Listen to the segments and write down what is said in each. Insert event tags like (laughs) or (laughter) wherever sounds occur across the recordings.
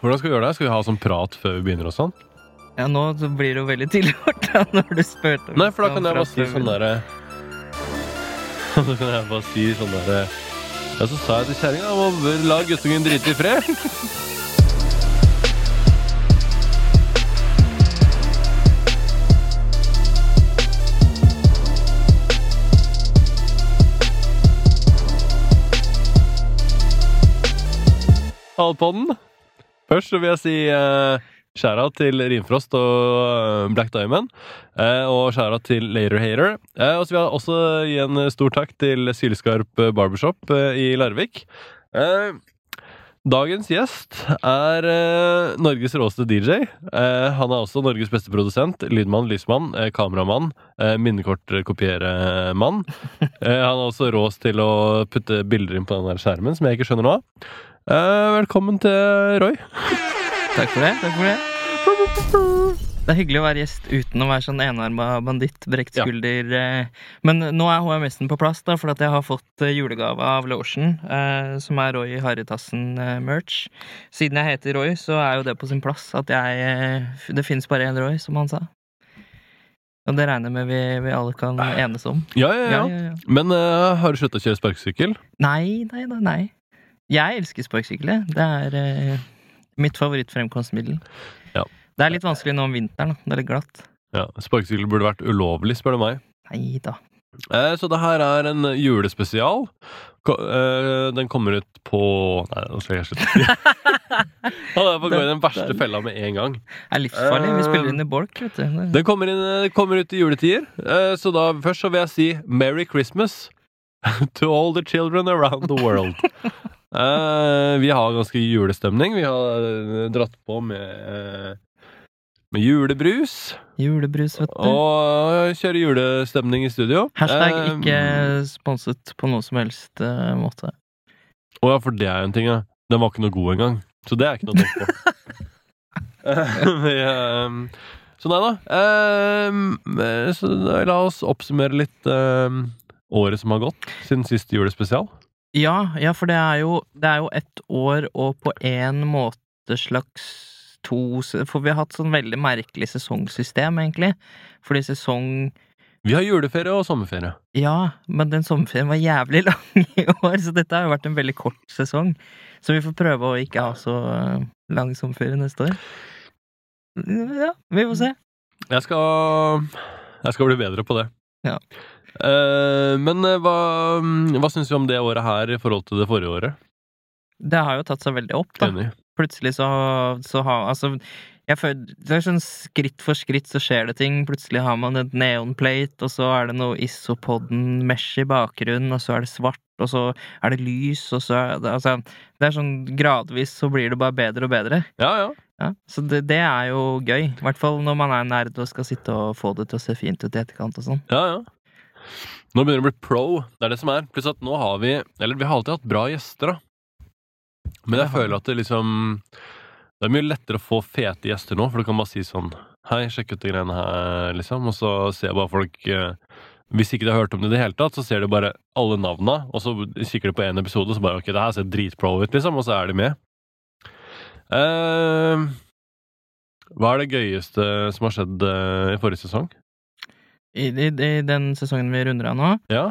Hvordan skal vi gjøre det? Skal vi ha sånn prat før vi begynner og sånn? Ja, nå blir det jo veldig tilhørt da, når du spør. Nei, for (laughs) da kan jeg bare si sånn derre Da kan jeg bare si sånn derre Ja, så sa jeg til kjerringa om å la guttungen drite i fred. (laughs) Halvpodden. Først vil jeg si uh, til Rimfrost og eh, Black Diamond. Uh, og skjæra til Later Hater. Uh, og så vil jeg også gi en stor takk til Sylskarp Barbershop i Larvik. Dagens gjest er Norges råeste DJ. Han er også Norges beste produsent. Lydmann, lysmann, kameramann, eh, minnekortkopieremann. Han er også råst til å putte bilder inn på den der skjermen, som jeg ikke skjønner noe av. Eh, velkommen til Roy. Takk for det. takk for det. Det er hyggelig å være gjest uten å være sånn enarma banditt, brekt skulder. Ja. Men nå er HMS-en på plass, da, for at jeg har fått eh, julegave av Lotion, eh, som er Roy Harrytassen-merch. Siden jeg heter Roy, så er jo det på sin plass at jeg eh, Det fins bare én Roy, som han sa. Og det regner jeg med vi, vi alle kan enes om. Ja, ja, ja. Ja, ja. Men eh, har du sluttet å kjøre sparkesykkel? Nei, nei, nei. nei. Jeg elsker sparkesykler. Det er uh, mitt favorittfremkomstmiddel. Ja. Det er litt vanskelig nå om vinteren. da. Det er litt glatt. Ja, Sparkesykkel burde vært ulovlig, spør du meg. Nei da. Eh, så det her er en julespesial. Ko eh, den kommer ut på Nei, nå skal jeg slutte. (laughs) Han er på å gå i den verste fella med en gang. Det er livsfarlig. Vi spiller inn i bolk, vet du. Den kommer, inn, eh, kommer ut i juletider. Eh, så da først så vil jeg si Merry Christmas (laughs) to all the children around the world. (laughs) Eh, vi har ganske julestemning. Vi har eh, dratt på med, eh, med julebrus. Julebrus, vet du. Og kjører julestemning i studio. Hashtag uh, ikke sponset på noe som helst uh, måte. Å ja, for det er jo en ting, ja. Den var ikke noe god engang. Så det er ikke noe å tenke på. (laughs) (laughs) Eh, eh, så nei da. Eh, så la oss oppsummere litt eh, året som har gått siden sist julespesial. Ja, ja, for det er jo Det er jo ett år og på en måte slags to For vi har hatt sånn veldig merkelig sesongsystem, egentlig. Fordi sesong Vi har juleferie og sommerferie. Ja, men den sommerferien var jævlig (laughs) lang i år, så dette har jo vært en veldig kort sesong. Så vi får prøve å ikke ha så eh, lang sommerferie neste år. Ja, vi får se. Jeg skal, jeg skal bli bedre på det. Ja. Eh, men eh, hva, hva syns vi om det året her i forhold til det forrige året? Det har jo tatt seg veldig opp, da. Enig. Plutselig så, så har Altså, føler Det er sånn skritt for skritt så skjer det ting. Plutselig har man et neonplate, og så er det noe isopoden-mesh i bakgrunnen, og så er det svart, og så er det lys, og så er det Altså, det er sånn gradvis så blir det bare bedre og bedre. Ja, ja. Ja, så det, det er jo gøy. I hvert fall når man er nerd og skal sitte og få det til å se fint ut i etterkant og sånn. Ja, ja. Nå begynner det å bli pro. Det er det som er. Pluss at nå har vi Eller vi har alltid hatt bra gjester, da. Men jeg føler at det liksom Det er mye lettere å få fete gjester nå, for du kan bare si sånn Hei, sjekk ut de greiene her, liksom. Og så ser bare folk eh, Hvis ikke de har hørt om det i det hele tatt, så ser de bare alle navna, og så kikker de på én episode, og så bare Ok, det her ser dritpro ut, liksom, og så er de med. Uh, hva er det gøyeste som har skjedd uh, i forrige sesong? I, i, I den sesongen vi runder av nå Ja?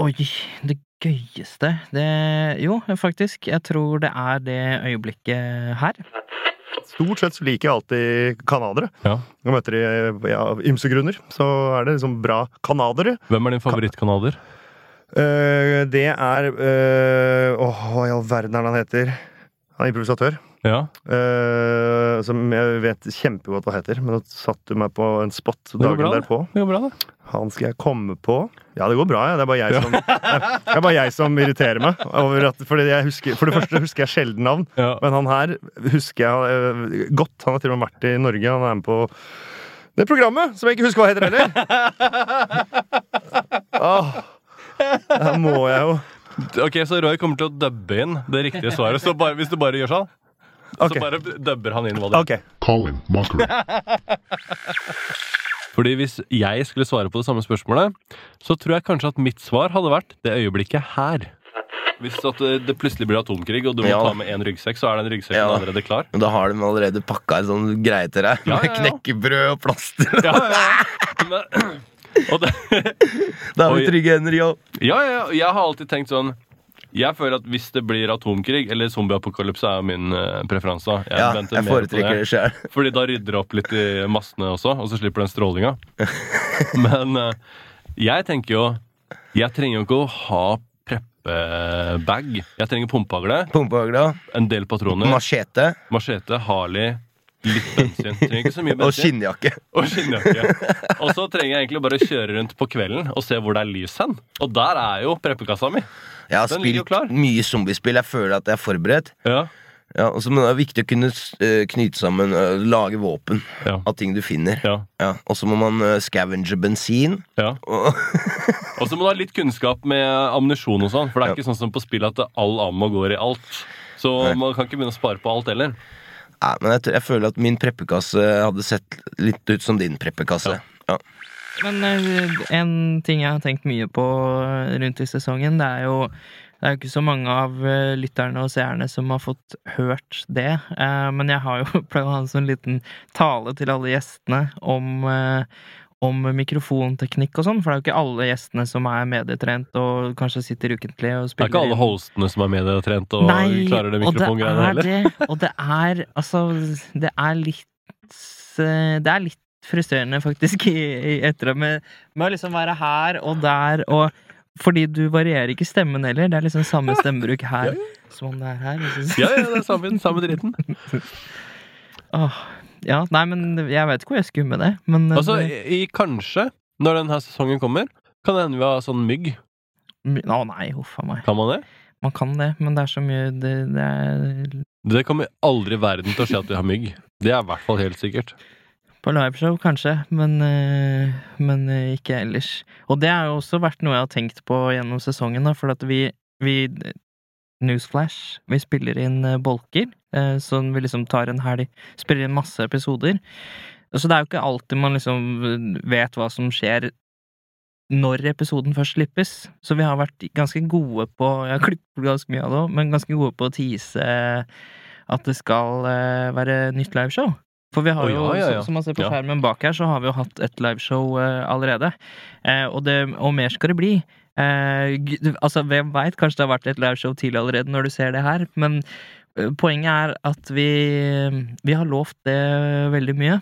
Oi, det gøyeste Det Jo, faktisk. Jeg tror det er det øyeblikket her. Stort sett så liker jeg alltid canadere. Ja. Jeg møter de ja, av ymse grunner. Så er det liksom bra canadere. Hvem er din favorittkanader? Uh, det er uh, Åh, hva i all verden er det han heter? Han er improvisatør. Ja. Uh, som jeg vet kjempegodt hva heter, men nå satte du meg på en spot dagen bra, derpå. Det går bra, det. Han skal jeg komme på. Ja, det går bra, ja. Det er jeg som, (laughs) det er bare jeg som irriterer meg. At, fordi jeg husker, for det første husker jeg sjelden navn. Ja. Men han her husker jeg eh, godt. Han har til og med vært i Norge. Han er med på det programmet som jeg ikke husker hva heter heller. (laughs) Åh, her må jeg jo Ok, Så Roy kommer til å dubbe inn det riktige svaret. Så bare, hvis du bare gjør sånn, okay. så bare dubber han inn hva det er. Ok. Colin. (laughs) Fordi hvis jeg skulle svare på det samme spørsmålet, så tror jeg kanskje at mitt svar hadde vært det øyeblikket her. Hvis at det, plutselig blir atomkrig, og du må Ja. ta med én ryggsekk, så er den ryggsekken Ja. allerede klar. Men da har de allerede pakka en sånn greie til deg. Ja, Med ja, ja. (laughs) knekkebrød og plaster. Ja, ja, ja. (laughs) Men, (laughs) Da er vi trygge hender, ja, ja, ja. Jeg har alltid tenkt sånn Jeg føler at hvis det blir atomkrig, eller zombieapokalypse, er min eh, preferanse. Jeg Ja, jeg mer foretrekker det sjøl. (laughs) Fordi da rydder det opp litt i massene også, og så slipper den strålinga. (laughs) Men eh, jeg tenker jo Jeg trenger jo ikke å ha preppebag. Jeg trenger Pumpehagle. en del patroner, Machete machete, Harley, litt bensin. Trenger ikke så mye og skinnjakke. (laughs) Og skinnjakke. Og så trenger jeg egentlig bare kjøre rundt på kvelden og se hvor det er lys hen. Og der er jo preppekassa mi. Jeg har Den spilt mye zombiespill. Jeg føler at jeg er forberedt. Ja. Ja, og så- men det er viktig å kunne eh, knyte sammen, eh, lage våpen Ja. av ting du finner. Ja. Ja, og så må man uh, scavenge bensin. ja. (laughs) Og, så må du ha litt kunnskap med ammunisjon og sånn, for det er ikke sånn som på spill at all ammo går i alt. Så Nei. man kan ikke begynne å spare på alt heller. Nei, men jeg, jeg føler at min preppekasse hadde sett litt ut som din preppekasse. Ja. Men eh, en ting jeg har tenkt mye på rundt i sesongen, det er jo det er jo ikke så mange av eh, lytterne og seerne som har fått hørt det. Eh, Men jeg har jo (laughs) pleid å ha en sånn liten tale til alle gjestene om, om mikrofonteknikk og sånn. For det er jo ikke alle gjestene som er medietrent og kanskje sitter ukentlig og spiller Det er ikke alle hostene som er medietrent og klarer det mikrofongreiene er heller. det. Og det er altså Det er litt eh, Det er litt frustrerende, faktisk, i, i etter med, med å liksom være her og der og Fordi du varierer ikke stemmen heller. Det er liksom samme stemmebruk her som om det er her. Ja, ja, det er samme, samme dritten. Åh, ja, nei, men jeg vet ikke hvor jeg skulle med det. Men eh, Altså, det, i, i kanskje, når denne sesongen kommer, kan det hende vi har sånn mygg. Å nei, huff a meg. Kan man det? Man kan det, men det er så mye Det, det er Det kommer aldri i verden til å skje at vi har mygg. Det er i hvert fall helt sikkert. På liveshow, kanskje, men, eh, men eh, ikke ellers. Og det har jo også vært noe jeg har tenkt på gjennom sesongen, da, for at vi, vi Newsflash. Vi spiller inn eh, bolker, sånn vi liksom tar en helg, spiller inn masse episoder. Så det er jo ikke alltid man liksom vet hva som skjer når episoden først slippes. Så vi har vært ganske gode på Jeg har klippet ganske mye av det òg, men ganske gode på å tease at det skal eh, være nytt liveshow. For vi har jo, jo, ja, ja, ja. som man ser på skjermen bak her, så har vi jo hatt et liveshow eh, allerede. Og, det, og mer skal det bli. Altså, hvem veit? Kanskje det har vært et liveshow tidlig allerede når du ser det her. Men poenget er at vi, vi har lovt det veldig mye.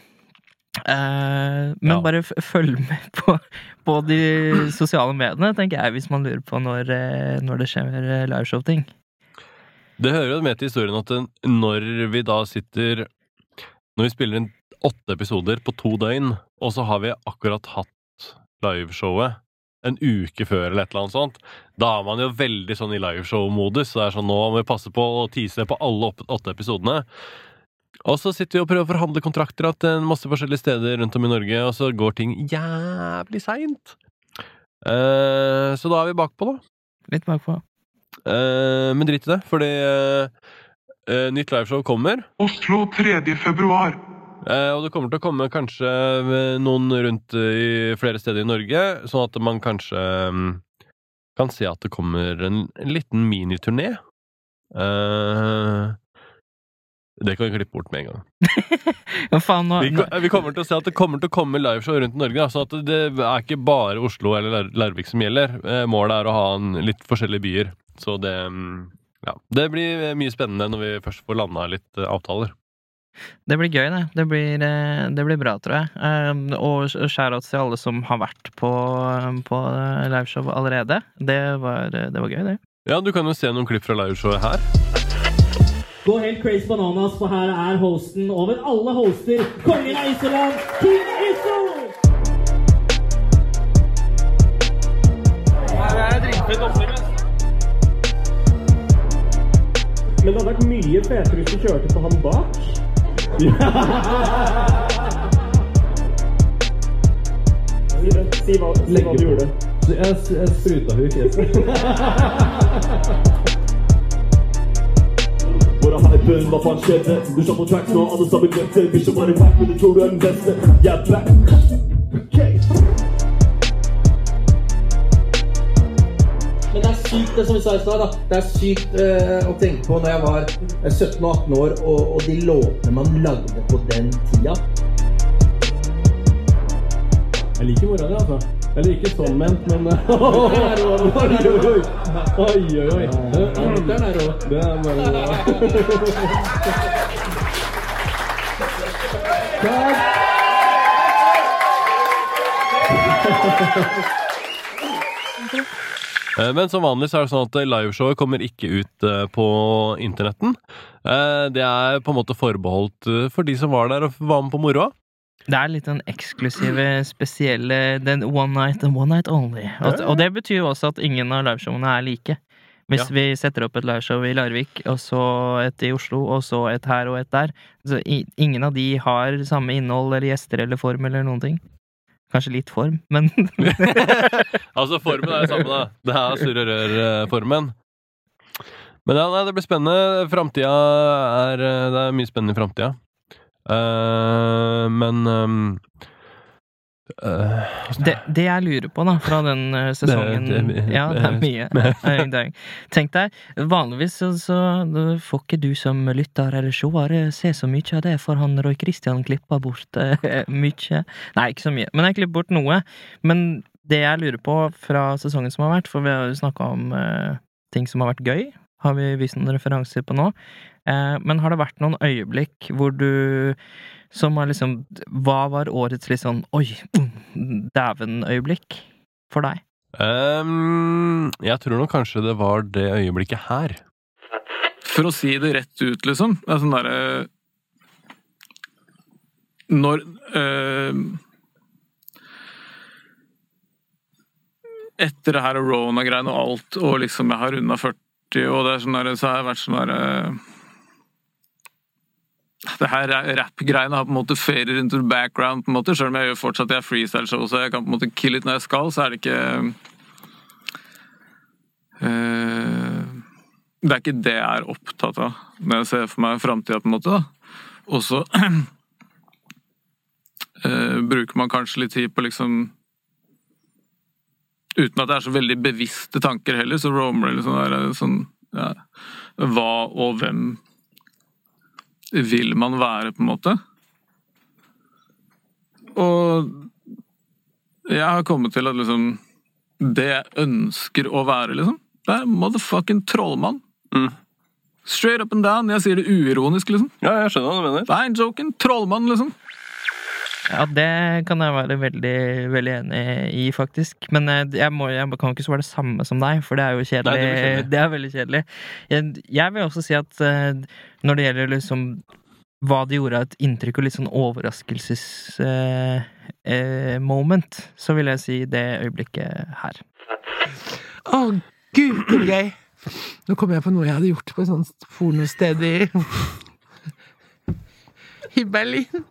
Eh, men Ja. bare følg med på, på de sosiale mediene, tenker jeg, hvis man lurer på når, eh, når det skjer eh, liveshow-ting. Det hører jo med til historien at når vi da sitter Når vi spiller inn åtte episoder på to døgn, og så har vi akkurat hatt liveshowet en uke før eller et eller annet sånt, da er man jo veldig sånn i liveshow-modus. Så det er sånn, nå må vi passe på å tease på alle åtte episodene. Og så sitter vi og prøver å forhandle kontrakter at en masse forskjellige steder rundt om i Norge, og så går ting jævlig seint. Uh, så da er vi bakpå, da. Litt bakpå. Uh, men drit i det, fordi uh, eh, nytt liveshow kommer. Oslo 3. februar. Eh, og det kommer til å komme kanskje eh, noen rundt eh, i flere steder i Norge, sånn at man kanskje mm, kan se at det kommer en, en liten miniturné. Det kan vi klippe bort med en gang. (laughs) Ja, faen, nå, Vi, vi kommer til å se at det kommer til å komme liveshow rundt i Norge. Da, så at det er ikke bare Oslo eller Lar- Larvik som gjelder. Målet er å ha en, litt forskjellige byer. Så det mm, ja, Det blir mye spennende når vi først får landa litt avtaler. Det blir gøy, det. Det blir, eh, det blir bra, tror jeg. Um, Og shoutouts til alle som har vært på, på eh, liveshow allerede. Det var, det var gøy, det. Ja, du kan jo se noen klipp fra liveshowet her. Gå helt crazy bananas, for her er hosten over alle hoster. Kongen av Isoland, Team Iso! Men det hadde vært mye fetere hvis du kjørte på han bak. Si. Hva, si hva du gjorde. Jeg, jeg spruta henne i fjeset. Hvor er hypen? Hva faen skjedde? Du står på tracks nå, alle sammen glemte. Bikkja bare back, men du tror du er den beste. Jeg er. Okay. Sykt, det som vi sa i stad. Det er sykt eh, å tenke på når jeg var eh, 17 og 18 år, og, og de låtene man lagde på den tida. Jeg liker mora di, altså. Eller ikke sånn ment, men (laughs) Oi, oi, oi. oi. Den er rå. Det er bare (laughs) (laughs) Takk. Eh, Men som vanlig så er det sånn at liveshowet kommer ikke ut eh, på internetten. Eh, Det er på en måte forbeholdt eh, for de som var der og var med på moroa. Det er litt den eksklusive, spesielle Den one night and one night only. Og, og det betyr jo også at ingen av liveshowene er like. Hvis Ja. vi setter opp et liveshow i Larvik, og så et i Oslo, og så et her og et der så Ingen av de har samme innhold eller gjester eller form eller noen ting. Kanskje litt form, men (laughs) Altså, formen er det samme, da. Det er surre rør-formen. Men ja, nei, det blir spennende. Framtida er eh, Det er mye spennende i framtida. Uh, men ehm, eh, det, det jeg lurer på, da, fra den eh, sesongen Det- det- Ja, det er mye. (laughs) Tenk deg, vanligvis så, så får ikke du som lytter eller seer eh, se så mye av det, for han Roy Christian klipper bort eh, mye. Nei, ikke så mye, men jeg klipper bort noe. Men det jeg lurer på fra sesongen som har vært, for vi har jo snakka om uh, ting som har vært gøy, har vi vist noen referanser på nå. Men har det vært noen øyeblikk hvor du som er liksom Hva var årets litt sånn oi, dæven-øyeblikk for deg? Um, jeg tror nok kanskje det var det øyeblikket her. For å si det rett ut, liksom. Det er sånn derre Når eh, Etter det her og Rona-greiene og alt, og liksom jeg har runda 40, og det er sånn der, så har jeg vært sånn derre (laughs) det her rap-greiene har på en måte fader into the background, på en måte, selv om jeg gjør fortsatt jeg freestyle-show, så jeg kan på en måte kill it når jeg skal, så er det ikke eh, Det er ikke det jeg er opptatt av når jeg ser for meg framtida, på en måte. da. Og så (clears throat) eh, bruker man kanskje litt tid på liksom Uten at det er så veldig bevisste tanker heller, så roamer det litt sånn der sånn ja, Hva og hvem vil man være, på en måte? Og jeg har kommet til at liksom Det jeg ønsker å være, liksom, det er motherfucking trollmann. Mm. Straight up and down. Jeg sier det uironisk, liksom. Ja, jeg skjønner hva du mener. Det er en joken. Trollmann, liksom. Ja, det kan jeg være veldig, veldig enig i, faktisk. Men eh, jeg, må, jeg kan ikke svare det samme som deg, for det er jo kjedelig. Nei, det kjedelig. det er veldig kjedelig. Jeg, jeg vil også si at eh, når det gjelder liksom hva det gjorde av et inntrykk og litt sånn overraskelses-moment, eh, så vil jeg si det øyeblikket her. Å, gud, så gøy! Nå kommer jeg på noe jeg hadde gjort på et sånt pornosted i (laughs) I Berlin.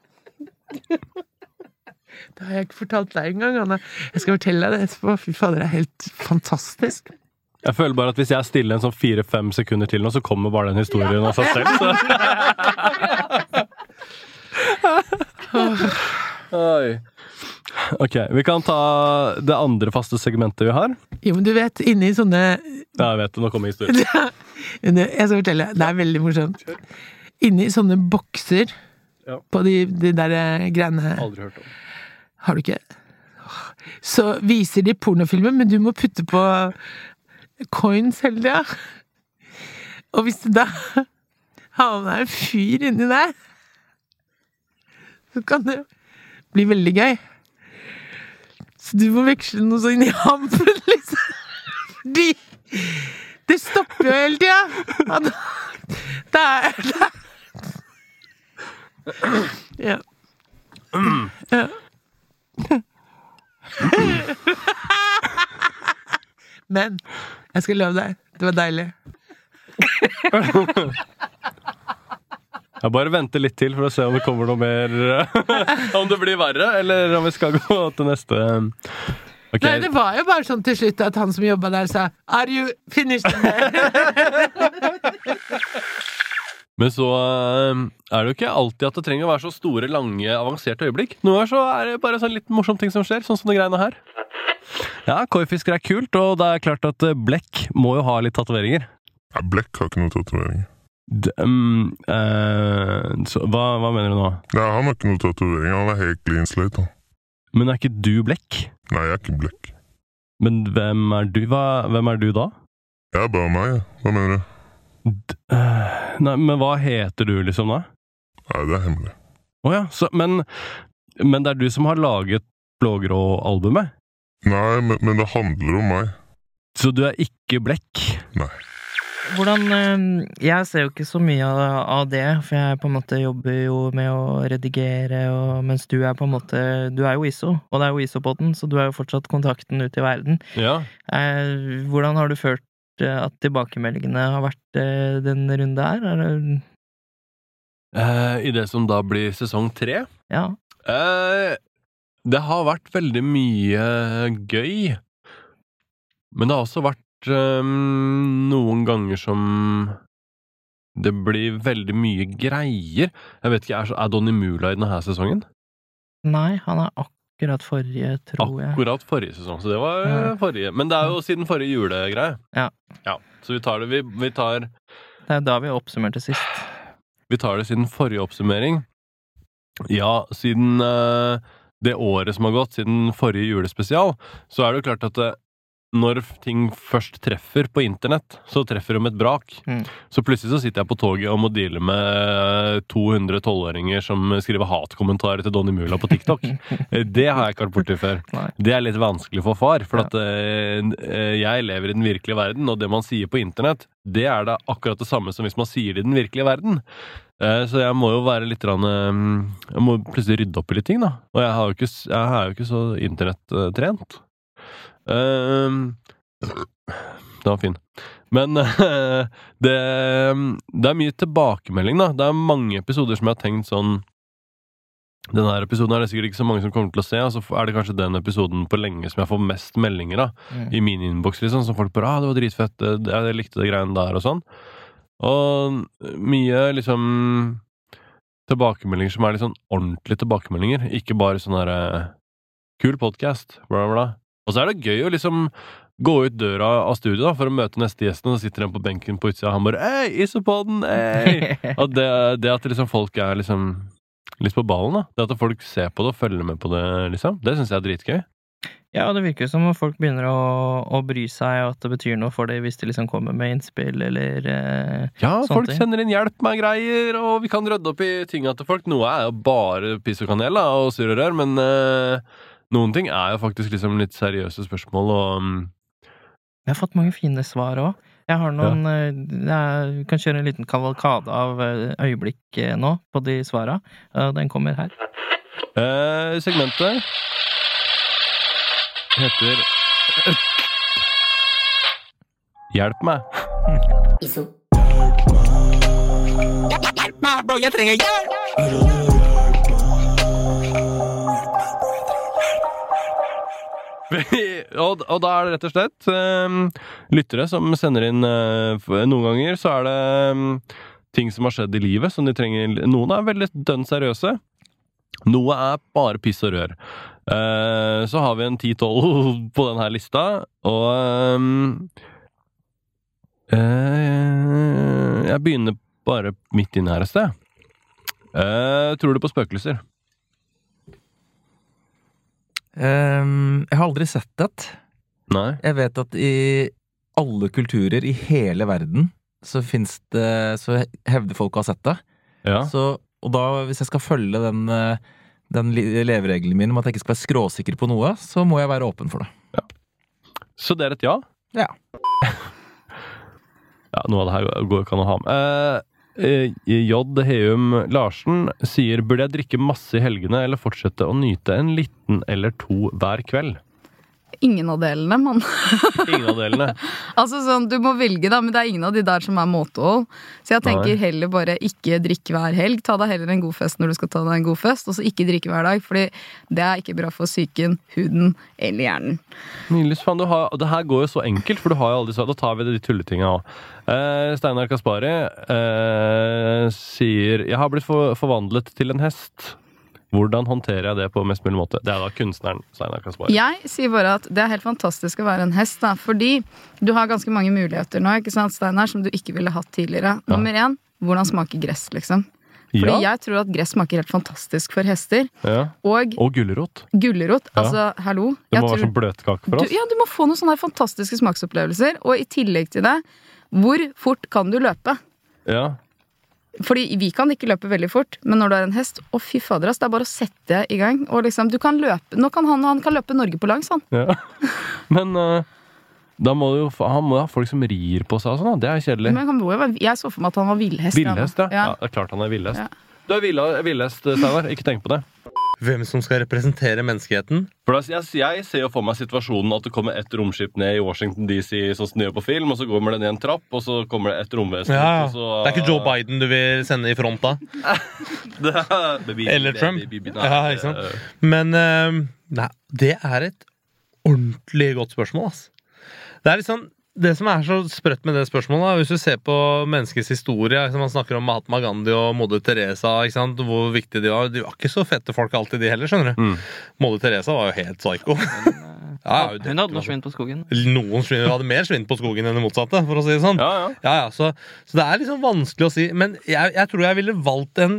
Det har jeg ikke fortalt deg engang, Anne. Jeg skal fortelle deg det etterpå. Fy fader, det er helt fantastisk. Jeg føler bare at hvis jeg stiller en sånn fire-fem sekunder til nå, så kommer bare den historien av seg selv. Så. Oi. Ok, vi kan ta det andre faste segmentet vi har. Jo, men du vet, inni sånne Ja, jeg vet det, nå kommer historien. (laughs) Jeg skal fortelle. Det er veldig morsomt. Inni sånne bokser Ja. på de, de der eh, greiene Aldri hørt om. Har du ikke? Så viser de pornofilmer, men du må putte på coins hele tida. Og hvis du da havner en fyr inni der, så kan det bli veldig gøy. Så du må veksle noe sånn i hampen, liksom. Fordi det stopper jo hele tida. Da er det Ja. ja. Men jeg skal love deg, det var deilig. Jeg bare venter litt til for å se om det kommer noe mer Om det blir verre, eller om vi skal gå til neste Okay. Nei, det var jo bare sånn til slutt at han som jobba der, sa Are you finished? (laughs) Men så eh, er det jo ikke alltid at det trenger å være så store, lange, avanserte øyeblikk. Noen ganger så er det bare sånn litt morsom ting som skjer, sånn som de greiene her. Ja, Koi-fisker er kult, og det er klart at eh, Blekk må jo ha litt tatoveringer. Nei, Blekk har ikke noen tatoveringer. Um, eh, hva, hva mener du nå? Nei, han har ikke noen tatoveringer. Han er helt clean slate. Han. Men er ikke du Blekk? Nei, jeg er ikke Blekk. Men hvem er du? Hva, hvem er du da? Jeg er bare meg. Hva mener du? D eh, nei, men hva heter du, liksom, da? Nei, det er hemmelig. Å ja, så, men, men det er du som har laget Blågrå-albumet? Nei, men, men det handler om meg. Så du er ikke Blekk? Nei. Hvordan eh, Jeg ser jo ikke så mye av, det, for jeg på en måte jobber jo med å redigere, og, mens du er på en måte Du er jo ISO, og det er jo ISO-poden, så du er jo fortsatt kontakten ut i verden. Ja. Eh, hvordan har du følt at tilbakemeldingene har vært eh, den runde her? Er det, Eh, I det som da blir sesong tre? ja. Eh, det har vært veldig mye gøy. Men det har også vært eh, noen ganger som det blir veldig mye greier. Jeg vet ikke, Er, er Donny Mula i denne sesongen? Nei, han er akkurat forrige, tror jeg. Akkurat forrige sesong, så det var eh, Ja. forrige. Men det er jo siden forrige julegreie. Ja. ja. Så vi tar det vi, vi, tar, Det er da vi oppsummerte sist. vi tar det siden forrige oppsummering. Ja, siden uh, det året som har gått, siden forrige julespesial, så er det jo klart at det, når ting først treffer på internett, så treffer de et brak. Mm. Så plutselig så sitter jeg på toget og må deale med 200 tolvåringer som skriver hatkommentarer til Donny Mula på TikTok. (laughs) Det har jeg ikke vært borti før. Nei. Det er litt vanskelig for far, for at eh, eh, jeg lever i den virkelige verden, og det man sier på internett, det er da akkurat det samme som hvis man sier det i den virkelige verden. Eh, Så jeg må jo være litt grann, eh, Jeg må plutselig rydde opp i litt ting, da. Og jeg, har jo ikke, jeg er jo ikke så internettrent. Uh, Den var fin. Men eh, (laughs) det, det er mye tilbakemelding, da. Det er mange episoder som jeg har tenkt sånn denne her episoden er det sikkert ikke så mange som kommer til å se, og så er det kanskje den episoden på lenge som jeg får mest meldinger av Mm. i min innboks, liksom, som folk bare ah, 'Det var dritfett. det- det- Jeg likte det greiene der', og sånn. Og mye liksom tilbakemeldinger som er litt sånn ordentlige tilbakemeldinger, ikke bare sånn derre 'Kul podkast', bla, bla. Og så er det gøy å liksom gå ut døra av studio da, for å møte neste gjesten, og så sitter han på benken på utsida, og han bare 'Hei, Isopoden! Hei!' (laughs) og det, det at liksom folk er liksom litt på ballen, da. Det at folk ser på det og følger med på det, liksom. Det syns jeg er dritgøy. Ja, og det virker jo som om folk begynner å, å bry seg, og at det betyr noe for dem hvis de liksom kommer med innspill, eller eh, Ja, folk ting. sender inn hjelp med greier, og vi kan rydde opp i tinga til folk. Noe er jo bare piss og kanel da, og surr og rør, men eh, noen ting er jo faktisk liksom litt seriøse spørsmål, og um... Vi har fått mange fine svar òg. Jeg har noen ja. Jeg kan kjøre en liten kavalkade av eh, øyeblikk eh, nå på de svara. Eh, Den kommer her. eh, Segmentet heter Hjelp meg. Og, og da er det rett og slett um, lyttere som sender inn uh, Noen ganger så er det um, ting som har skjedd i livet som de trenger Noen er veldig dønn seriøse. Noe er bare piss og rør. Uh, så har vi en 10-12 (laughs) på denne lista, og um, uh, Jeg begynner bare midt inne her et sted. Uh, tror du på spøkelser? Ehm, jeg har aldri sett et. Nei? Jeg vet at i alle kulturer i hele verden så fins det Så hevder folk å ha sett det. Ja. Så, og da, hvis jeg skal følge den, eh, den leveregelen min om at jeg ikke skal være skråsikker på noe, så må jeg være åpen for det. Så det er et ja? Ja. (laughs) ja, noe av det her går ikke an å ha med. Uh, J. Heum Larsen sier Burde jeg drikke masse i helgene eller fortsette å nyte en liten eller to hver kveld? Ingen av delene, mann. Ingen av delene. (laughs) altså sånn, Du må velge, da, men det er ingen av de der som er måtehold. Så jeg tenker Nei. heller bare ikke drikke hver helg. Ta deg heller en god fest når du skal ta deg en god fest, og så ikke drikke hver dag. Fordi det er ikke bra for psyken, huden eller hjernen. Nils, faen, du har, det her går jo så enkelt, for du har jo alle disse Da tar vi de tulletinga òg. Eh, Steinar Kaspari eh, sier Jeg har blitt for, forvandlet til en hest. Hvordan håndterer jeg det på mest mulig måte? Det er da kunstneren Steinar kan svare. Jeg sier bare at det er helt fantastisk å være en hest, da, fordi du har ganske mange muligheter nå, ikke sant, Steinar, som du ikke ville hatt tidligere. Ja. Nummer én, hvordan smaker gress, liksom? Fordi Ja. jeg tror at gress smaker helt fantastisk for hester. Ja. Og Og gulrot. gulrot. Ja. Altså, hallo. Det må være sånn bløtkake for du, oss. ja, du må få noen sånne fantastiske smaksopplevelser. Og i tillegg til det, hvor fort kan du løpe? Ja. Fordi vi kan ikke løpe veldig fort, men når du er en hest, å fy fader, ass, det er bare å sette i gang. Og liksom, du kan løpe, nå kan han, han kan løpe Norge på langs, han. ja. (laughs) Men uh, da må du jo Han må ha folk som rir på seg og sånn, da. Det er kjedelig. Men han må jo være, jeg så for meg at han var villhest. Villhest, ja. ja. ja. Det er klart han er villhest. Ja. Du er villhest, Steinar. Ikke tenk på det. Hvem som skal representere menneskeheten? For jeg, ser jo for meg situasjonen at det kommer et romskip ned i Washington DC, sånn som de gjør på film, og så går det ned en trapp, og så kommer det et romvesen Ja, så Det er ikke Joe Biden du vil sende i front da? (laughs) Det er- Eller Trump? Ja, ikke sant? Men eh, nei, det er et ordentlig godt spørsmål, ass. Det er litt sånn det som er så sprøtt med det spørsmålet, hvis du ser på menneskets historie liksom Man snakker om Mahatma Gandhi og Moder Teresa, ikke sant? hvor viktige de var. De var ikke så fette folk alltid, de heller. skjønner du Mm. Moder Teresa var jo helt psyko. (laughs) Ja, Hun hadde noe svinn på skogen. Noen svin hadde mer svinn på skogen enn det motsatte, for å si det sånn. Ja, ja. Ja, ja, så, så det er liksom vanskelig å si. Men jeg, jeg tror jeg ville valgt en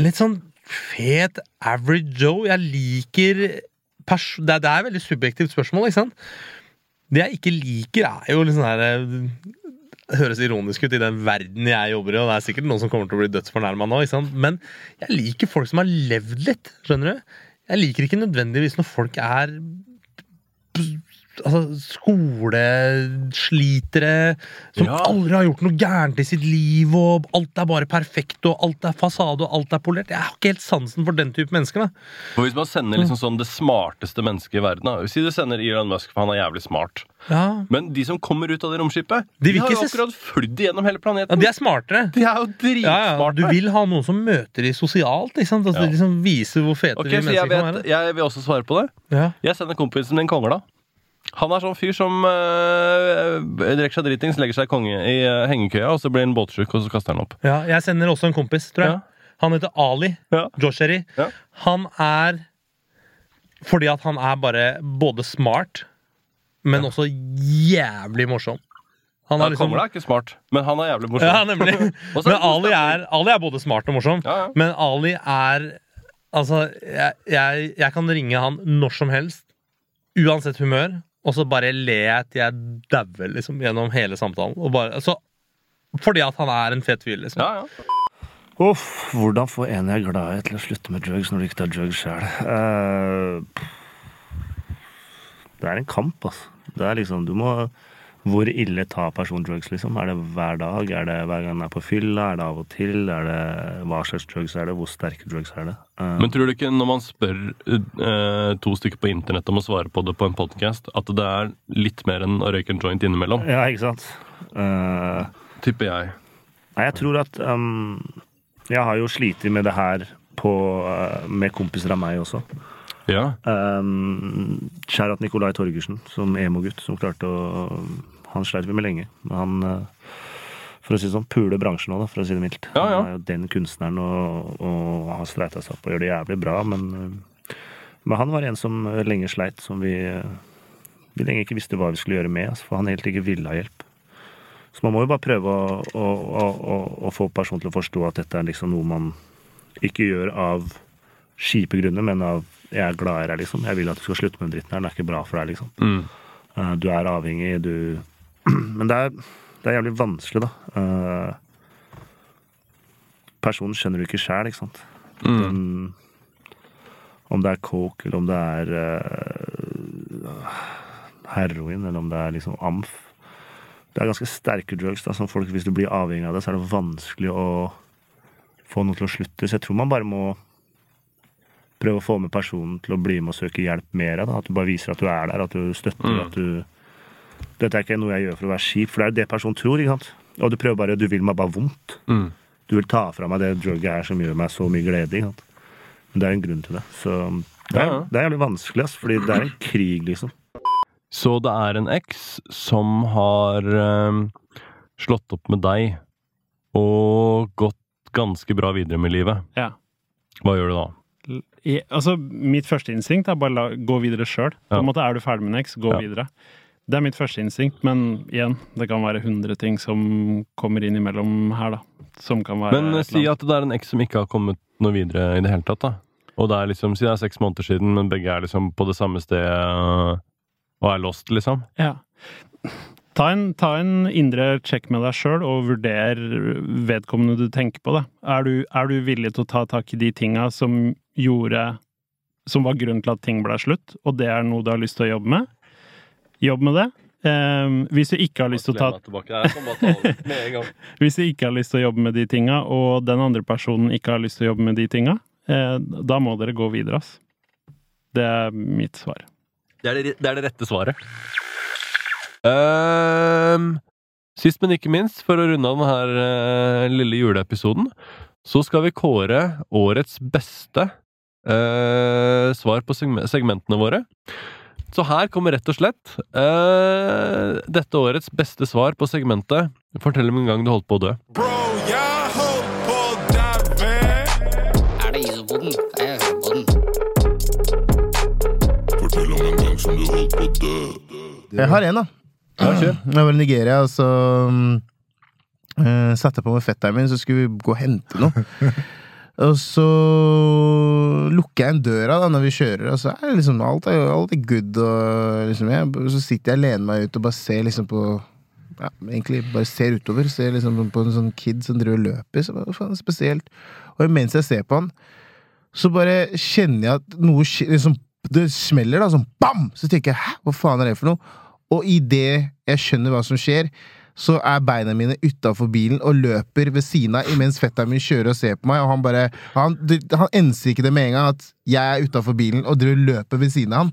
litt sånn fet average Joe. Jeg liker pers det, er- det er et veldig subjektivt spørsmål, ikke sant? Det jeg ikke liker, er jo litt sånn her det høres ironisk ut i den verden jeg jobber i, og det er sikkert noen som kommer til å bli dødsfornærma nå, ikke sant? men jeg liker folk som har levd litt, skjønner du? Jeg liker ikke nødvendigvis når folk er altså, skoleslitere som Ja. aldri har gjort noe gærent i sitt liv, og alt er bare perfekt, og alt er fasade, og alt er polert. Jeg har ikke helt sansen for den type mennesker. da. For Hvis man sender liksom sånn det smarteste mennesket i verden da. Si du sender Elon Musk, for han er jævlig smart. Ja, Men de som kommer ut av det romskipet, De de, har jo akkurat flydd gjennom hele ja planeten. De er smartere. De er jo Ja, ja. dritsmarte. Du vil ha noen som møter de sosialt, ikke sant? Altså, Ja. de liksom viser hvor fete okay, vi mennesker vet, kan være. jeg vil også svare på det. Ja. Jeg sender kompisen min kongla. Han er sånn fyr som øh, drikker seg dritings, legger seg konge i øh, hengekøya, og så blir han båtsjuk, og så kaster han opp. ja, jeg sender også en kompis, tror jeg. Ja. Han heter Ali Ja. Josheri. Ja. Han er Fordi at han er bare både smart, men også jævlig morsom. Han Ja, har liksom er ikke smart, men han er jævlig morsom. Ja, nemlig. (laughs) Men er Ali er, Ali er både smart og morsom. Ja, ja. Men Ali er Altså, jeg, jeg, jeg kan ringe han når som helst, uansett humør, og så bare ler jeg til jeg dauer liksom, gjennom hele samtalen. Og bare, så, fordi at han er en fet fyr, liksom. Ja, ja. Uff, hvordan få en jeg er glad i til å slutte med drugs når du ikke tar drugs sjøl? det er en kamp, altså. Det er liksom, du må Hvor ille tar personen drugs, liksom? Er det hver dag? Er det hver gang den er på fylla? Er det av og til? Er det, hva slags drugs er det? Hvor sterke drugs er det? Uh, Men tror du ikke når man spør uh, to stykker på internett om å svare på det på en podcast, at det er litt mer enn å røyke en joint innimellom? ja, ikke sant? Uh, Tipper jeg. Nei, jeg tror at um, Jeg har jo slitt med det her på, med kompiser av meg også. Ja. Um, Kjære Nikolai Torgersen, som emo-gutt, som klarte å Han sleit vi med lenge. Men han, uh, for å si det sånn, puler bransjen òg, for å si det mildt. Ja, ja. Han er jo den kunstneren og, og har streita seg opp og gjør det jævlig bra, men uh, Men han var en som lenge sleit, som vi, uh, vi lenge ikke visste hva vi skulle gjøre med, altså, for han helt ikke ville ha hjelp. Så man må jo bare prøve å, å, å, å få personen til å forstå at dette er liksom noe man ikke gjør av kjipe grunner, men av 'jeg er glad i deg', liksom. 'Jeg vil at du skal slutte med den dritten her. Den er ikke bra for deg', liksom. Mm. Eh, du er avhengig, du (clears throat) Men det er, det er jævlig vanskelig, da. Eh, personen skjønner du ikke sjæl, ikke sant. Mm. Den, om det er coke, eller om det er uh, heroin, eller om det er liksom amf. Det er ganske sterke drugs. da, som folk, Hvis du blir avhengig av det, så er det vanskelig å få noe til å slutte. Så jeg tror man bare må prøve å få med personen til å bli med og søke hjelp mer. Da. At du bare viser at du er der, at du støtter. Mm. at du... Dette er ikke noe jeg gjør for å være kjip, for det er jo det personen tror. ikke sant? Og du prøver bare, du vil meg bare vondt. Mm. Du vil ta fra meg det drugget her som gjør meg så mye glede. ikke sant? Men det er en grunn til det. Så det er, det er jævlig vanskelig, ass, fordi det er en krig, liksom. Så det er en eks som har øh, slått opp med deg og gått ganske bra videre med livet. Ja. Hva gjør du da? I, altså, mitt første instinkt er bare la, gå videre sjøl. Ja. er du ferdig med Nex, gå Ja. videre. Det er mitt første instinkt, men igjen, det kan være hundre ting som kommer inn imellom her, da. Som kan være Men si at det er en X som ikke har kommet noe videre i det hele tatt, da. Og det er liksom, si det er seks måneder siden, men begge er liksom på det samme stedet og er lost, liksom. Ja. Ta en, ta en indre check med deg sjøl, og vurder vedkommende du tenker på. Da. Er, du, er du villig til å ta tak i de tinga som gjorde Som var grunnen til at ting ble slutt, og det er noe du har lyst til å jobbe med? Jobb med det. Um, hvis du ikke har lyst til å ta (laughs) Hvis du ikke har lyst til å jobbe med de tinga, og den andre personen ikke har lyst til å jobbe med de tinga, eh, da må dere gå videre, ass. Det er mitt svar. Det er det, det, er det rette svaret. Um, sist, men ikke minst, for å runde av denne uh, lille juleepisoden, så skal vi kåre årets beste eh, svar på segmentene våre. Så her kommer rett og slett eh, dette årets beste svar på segmentet Fortell om en gang du holdt på å dø. Er det isopoden? Jeg hører på den. Fortell om en gang som du holdt på å dø. Jeg har en, da. Jeg var i Nigeria, og så uh, satte jeg på meg fetteren min, så skulle vi gå og hente noe. (laughs) Og så lukker jeg en døra da når vi kjører, og så er det liksom alt er, alt er good. Og liksom, jeg, så sitter jeg og lener meg ut og bare ser liksom på ja, Egentlig bare ser utover. Ser liksom på en sånn kid som driver og løper. Så bare, faen, spesielt. Og mens jeg ser på han, så bare kjenner jeg at noe liksom, Det smeller, da, sånn bam! Så tenker jeg hæ, hva faen er det for noe? Og idet jeg skjønner hva som skjer, så er beina mine utafor bilen og løper ved siden av imens fetteren min kjører og ser på meg, og han bare Han, han enser ikke det med en gang at jeg er utafor bilen og driver løper ved siden av han.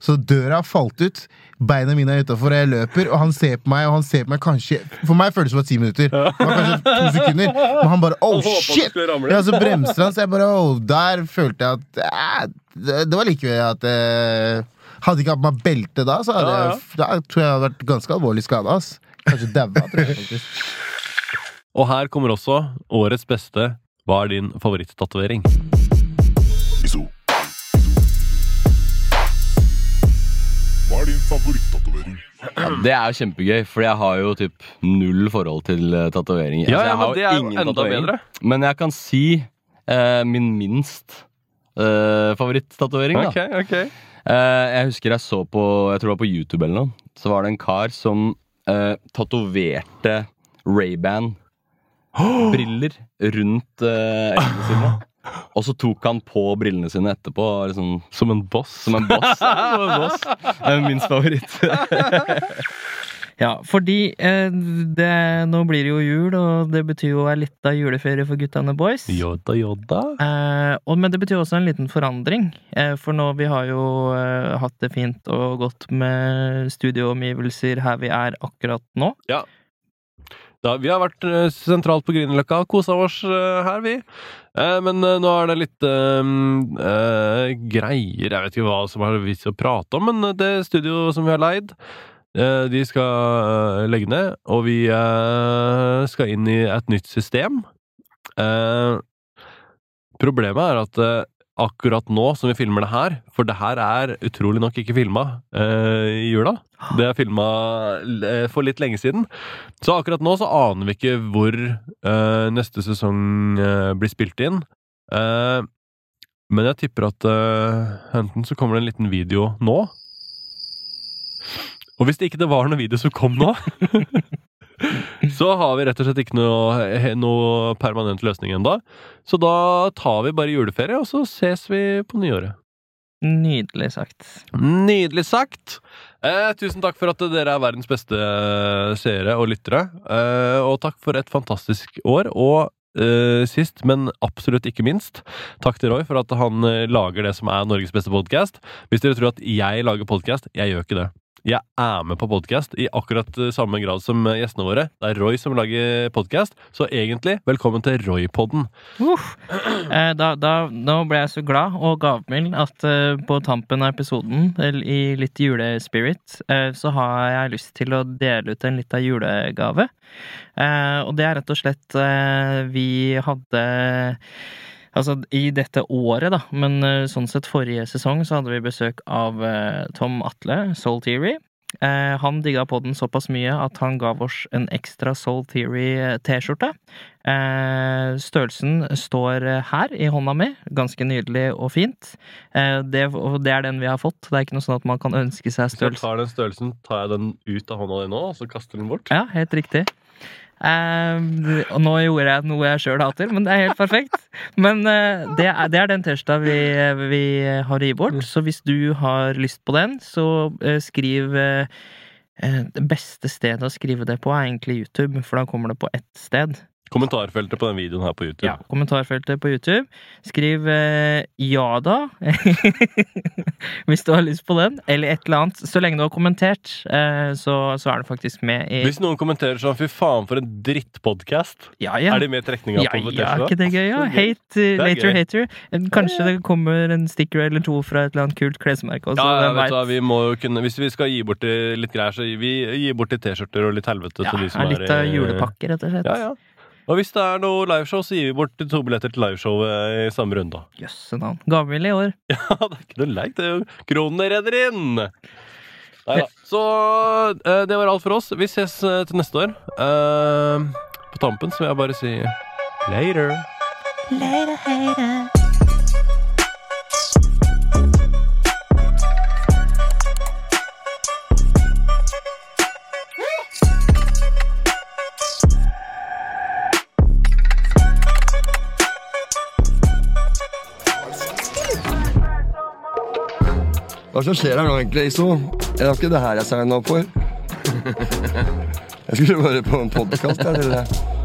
Så døra falt ut, beina mine er utafor, og jeg løper, og han ser på meg, og han ser på meg kanskje For meg føles det som ti minutter. Det var kanskje to sekunder. Men han bare oh shit! Ja, så bremser han, så jeg bare oh, Der følte jeg at eh, det, var likevel at eh, Hadde ikke hatt meg belte da, så hadde Ja, ja. jeg Da tror jeg jeg hadde vært ganske alvorlig skada. Kanskje daua, tror jeg faktisk. Og her kommer også årets beste Hva er din favorittatovering? Hva er din favorittatovering? Ja, det er jo kjempegøy, for jeg har jo typ null forhold til uh, tatoveringer. Ja, ja, men det er jo enda bedre. Men jeg kan si uh, min minst uh, favorittatovering, da. Okay. ok. Eh, jeg husker jeg så på Jeg tror det var på YouTube eller noe. Så var det en kar som uh, tatoverte Ray-Ban (gasps) briller rundt uh, øynene sine. Og så tok han på brillene sine etterpå. Liksom, som en boss? Som en boss. (laughs) Som en boss. Det er min favoritt. (laughs) Ja, fordi eh, det, nå blir det jo jul, og det betyr jo ei lita juleferie for guttene boys. Jodda, jodda. Eh, og, men det betyr også en liten forandring. Eh, for nå vi har jo eh, hatt det fint og godt med studioomgivelser her vi er akkurat nå. Ja. Da, vi har vært eh, sentralt på Grünerløkka kosa oss eh, her, vi. Eh, men nå er det litt greier Jeg vet ikke hva som er vits å prate om, men det studioet som vi har leid, de skal eh, legge ned, og vi eh, skal inn i et nytt system. Eh, problemet er at eh, akkurat nå som vi filmer det her, for det her er utrolig nok ikke filma eh, i jula. Det er filma eh, for litt lenge siden. Så akkurat nå så aner vi ikke hvor eh, neste sesong eh, blir spilt inn. Eh, men jeg tipper at eh, enten så kommer det en liten video nå. Og hvis det ikke det var noen video som kom nå, (laughs) så har vi rett og slett ikke noe, noe permanent løsning ennå. Så da tar vi bare juleferie, og så ses vi på nyåret. Nydelig sagt. Nydelig sagt! Eh, tusen takk for at dere er verdens beste eh, seere og lyttere. Eh, og takk for et fantastisk år. Og eh, sist, men absolutt ikke minst, takk til Roy for at han eh, lager det som er Norges beste podkast. Hvis dere tror at jeg lager podkast, jeg gjør ikke det. Jeg er med på podkast i akkurat eh, samme grad som eh, gjestene våre. Det er Roy som lager podkast, så egentlig velkommen til Roy-podden. Eh, da, da, nå ble jeg så glad og gavmild at uh, på tampen av episoden, i litt julespirit, uh, så har jeg lyst til å dele ut en lita julegave. Og det er rett og slett Vi hadde Altså i dette året, da. Men eh, sånn sett forrige sesong så hadde vi besøk av eh, Tom Atle, Soul Theory. Eh, han digga den såpass mye at han gav oss en ekstra Soul Theory-T-skjorte. Eh, størrelsen står eh, her i hånda mi. Ganske nydelig og fint. Eh, det, det er den vi har fått. Det er ikke noe sånn at man kan ønske seg Hvis jeg tar den størrelsen, tar jeg den ut av hånda di nå, og så kaster den bort? Ja, helt riktig. Eh, og nå gjorde jeg noe jeg sjøl hater, men det er helt perfekt. Men uh, det, er, det er den T-skjorta vi, vi har gi bort. Så hvis du har lyst på den, så uh, skriv Det beste stedet å skrive det på er egentlig YouTube, for da kommer det på ett sted. Kommentarfeltet på den videoen her på YouTube. Ja, kommentarfeltet på YouTube. Skriv eh, ja da, (laughs) hvis du har lyst på den, eller et eller annet. Så lenge du har kommentert, eh, så, så er du faktisk med i Hvis noen kommenterer sånn 'fy faen, for en drittpodkast', Ja, ja. er de med i trekninga ja, på ja, ikke det gøy? Ja? (laughs) Hate, uh, er later hater. Eh, Kanskje det kommer en sticker eller to fra et eller annet kult klesmerke også. Ja, vet du vi må jo kunne Hvis vi skal gi bort litt greier, så vi gir bort litt T-skjorter og litt helvete til de som er er litt av i- julepakke, rett og slett. Ja, ja. Og hvis det er noe liveshow, så gir vi bort to billetter til liveshowet i samme runde. Jøsse navn. Gavmild i år. (laughs) Ja, det er ikke noe leit. Er Kronene renner inn! Nei da. Så eh, det var alt for oss. Vi ses eh, til neste år. Eh, på tampen så vil jeg bare si later. Later, hater. Hva som skjer her nå egentlig, Iso? Det ikke det her jeg signa opp for? Jeg skulle bare på en podkast, jeg.